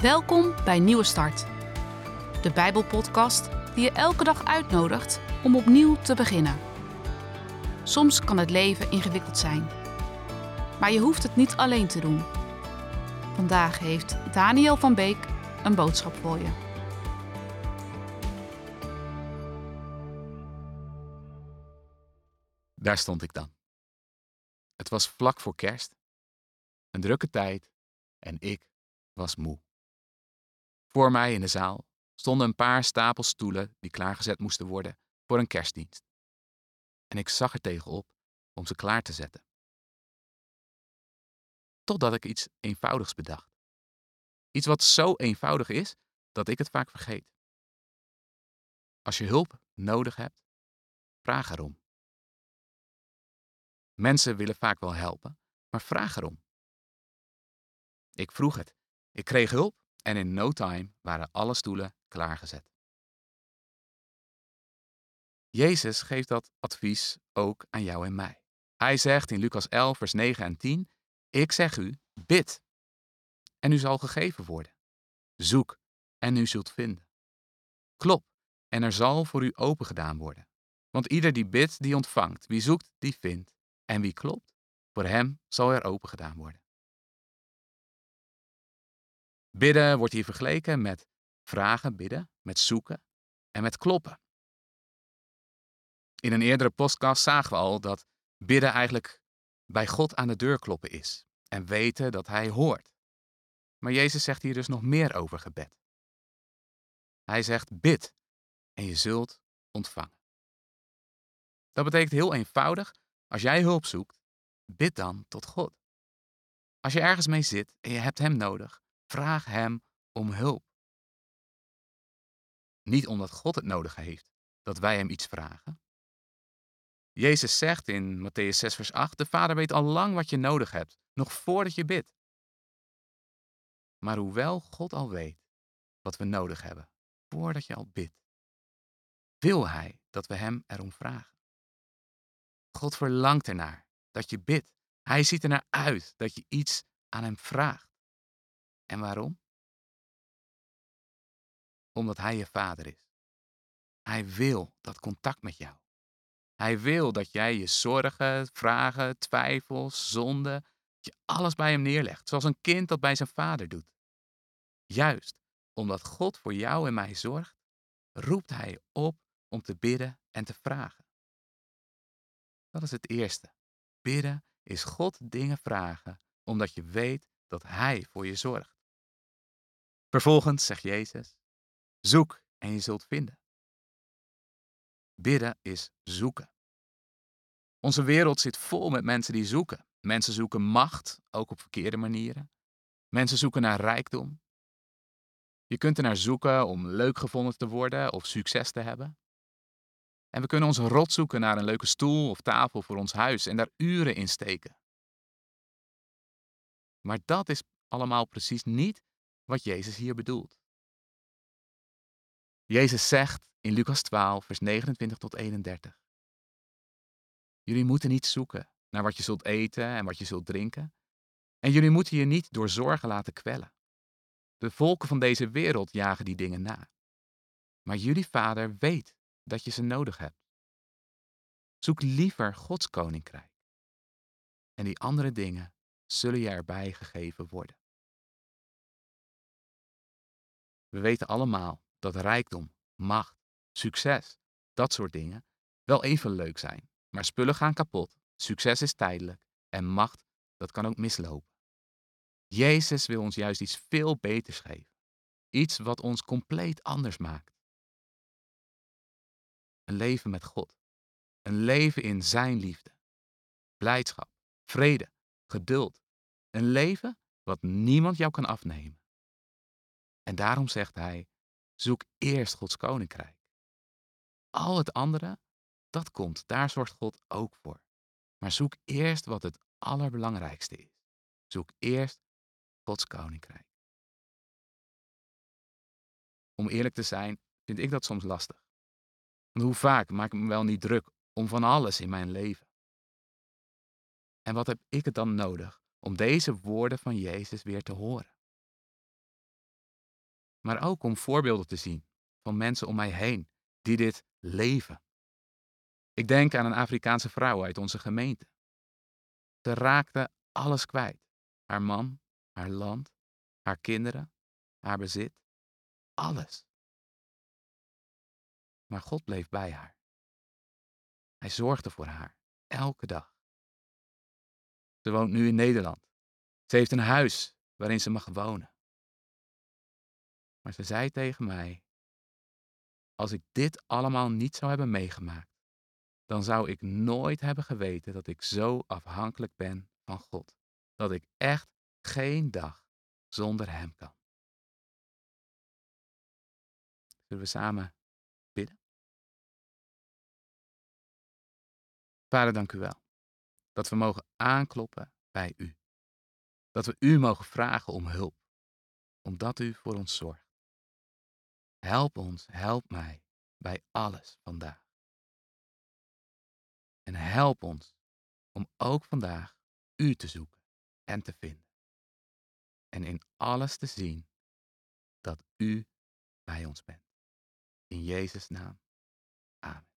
Welkom bij Nieuwe Start, de Bijbelpodcast die je elke dag uitnodigt om opnieuw te beginnen. Soms kan het leven ingewikkeld zijn, maar je hoeft het niet alleen te doen. Vandaag heeft Daniel van Beek een boodschap voor je. Daar stond ik dan. Het was vlak voor kerst, een drukke tijd en ik was moe. Voor mij in de zaal stonden een paar stapels stoelen die klaargezet moesten worden voor een kerstdienst. En ik zag er tegenop om ze klaar te zetten. Totdat ik iets eenvoudigs bedacht. Iets wat zo eenvoudig is dat ik het vaak vergeet. Als je hulp nodig hebt, vraag erom. Mensen willen vaak wel helpen, maar vraag erom. Ik vroeg het. Ik kreeg hulp en in no time waren alle stoelen klaargezet. Jezus geeft dat advies ook aan jou en mij. Hij zegt in Lucas 11, vers 9 en 10: Ik zeg u, bid, en u zal gegeven worden. Zoek, en u zult vinden. Klop, en er zal voor u opengedaan worden. Want ieder die bidt, die ontvangt. Wie zoekt, die vindt. En wie klopt, voor hem zal er opengedaan worden. Bidden wordt hier vergeleken met vragen, bidden, met zoeken en met kloppen. In een eerdere podcast zagen we al dat bidden eigenlijk bij God aan de deur kloppen is en weten dat Hij hoort. Maar Jezus zegt hier dus nog meer over gebed. Hij zegt bid en je zult ontvangen. Dat betekent heel eenvoudig, als jij hulp zoekt, bid dan tot God. Als je ergens mee zit en je hebt Hem nodig, vraag Hem om hulp. Niet omdat God het nodig heeft dat wij Hem iets vragen. Jezus zegt in Matthäus 6, vers 8: De Vader weet al lang wat je nodig hebt, nog voordat je bidt. Maar hoewel God al weet wat we nodig hebben, voordat je al bidt, wil Hij dat we Hem erom vragen. God verlangt ernaar dat je bidt. Hij ziet ernaar uit dat je iets aan Hem vraagt. En waarom? Omdat Hij je vader is. Hij wil dat contact met jou. Hij wil dat jij je zorgen, vragen, twijfels, zonden, dat je alles bij Hem neerlegt, zoals een kind dat bij zijn vader doet. Juist omdat God voor jou en mij zorgt, roept Hij op om te bidden en te vragen. Dat is het eerste. Bidden is God dingen vragen, omdat je weet dat Hij voor je zorgt. Vervolgens zegt Jezus: Zoek en je zult vinden. Bidden is zoeken. Onze wereld zit vol met mensen die zoeken. Mensen zoeken macht, ook op verkeerde manieren. Mensen zoeken naar rijkdom. Je kunt er naar zoeken om leuk gevonden te worden of succes te hebben. En we kunnen ons rot zoeken naar een leuke stoel of tafel voor ons huis en daar uren in steken. Maar dat is allemaal precies niet wat Jezus hier bedoelt. Jezus zegt in Lucas 12, vers 29 tot 31. Jullie moeten niet zoeken naar wat je zult eten en wat je zult drinken. En jullie moeten je niet door zorgen laten kwellen. De volken van deze wereld jagen die dingen na. Maar jullie vader weet dat je ze nodig hebt. Zoek liever Gods koninkrijk. En die andere dingen zullen je erbij gegeven worden. We weten allemaal dat rijkdom, macht, succes, dat soort dingen wel even leuk zijn. Maar spullen gaan kapot, succes is tijdelijk en macht, dat kan ook mislopen. Jezus wil ons juist iets veel beters geven. Iets wat ons compleet anders maakt. Een leven met God. Een leven in Zijn liefde. Blijdschap, vrede, geduld. Een leven wat niemand jou kan afnemen. En daarom zegt hij: zoek eerst Gods koninkrijk. Al het andere, dat komt, daar zorgt God ook voor. Maar zoek eerst wat het allerbelangrijkste is. Zoek eerst Gods koninkrijk. Om eerlijk te zijn, vind ik dat soms lastig. Want hoe vaak maak ik me wel niet druk om van alles in mijn leven? En wat heb ik het dan nodig om deze woorden van Jezus weer te horen? Maar ook om voorbeelden te zien van mensen om mij heen die dit leven. Ik denk aan een Afrikaanse vrouw uit onze gemeente. Ze raakte alles kwijt: haar man, haar land, haar kinderen, haar bezit, alles. Maar God bleef bij haar. Hij zorgde voor haar, elke dag. Ze woont nu in Nederland. Ze heeft een huis waarin ze mag wonen. Maar ze zei tegen mij: Als ik dit allemaal niet zou hebben meegemaakt, dan zou ik nooit hebben geweten dat ik zo afhankelijk ben van God. Dat ik echt geen dag zonder Hem kan. Zullen we samen bidden? Vader, dank u wel dat we mogen aankloppen bij u. Dat we u mogen vragen om hulp, omdat u voor ons zorgt. Help ons, help mij bij alles vandaag. En help ons om ook vandaag u te zoeken en te vinden. En in alles te zien dat u bij ons bent. In Jezus' naam. Amen.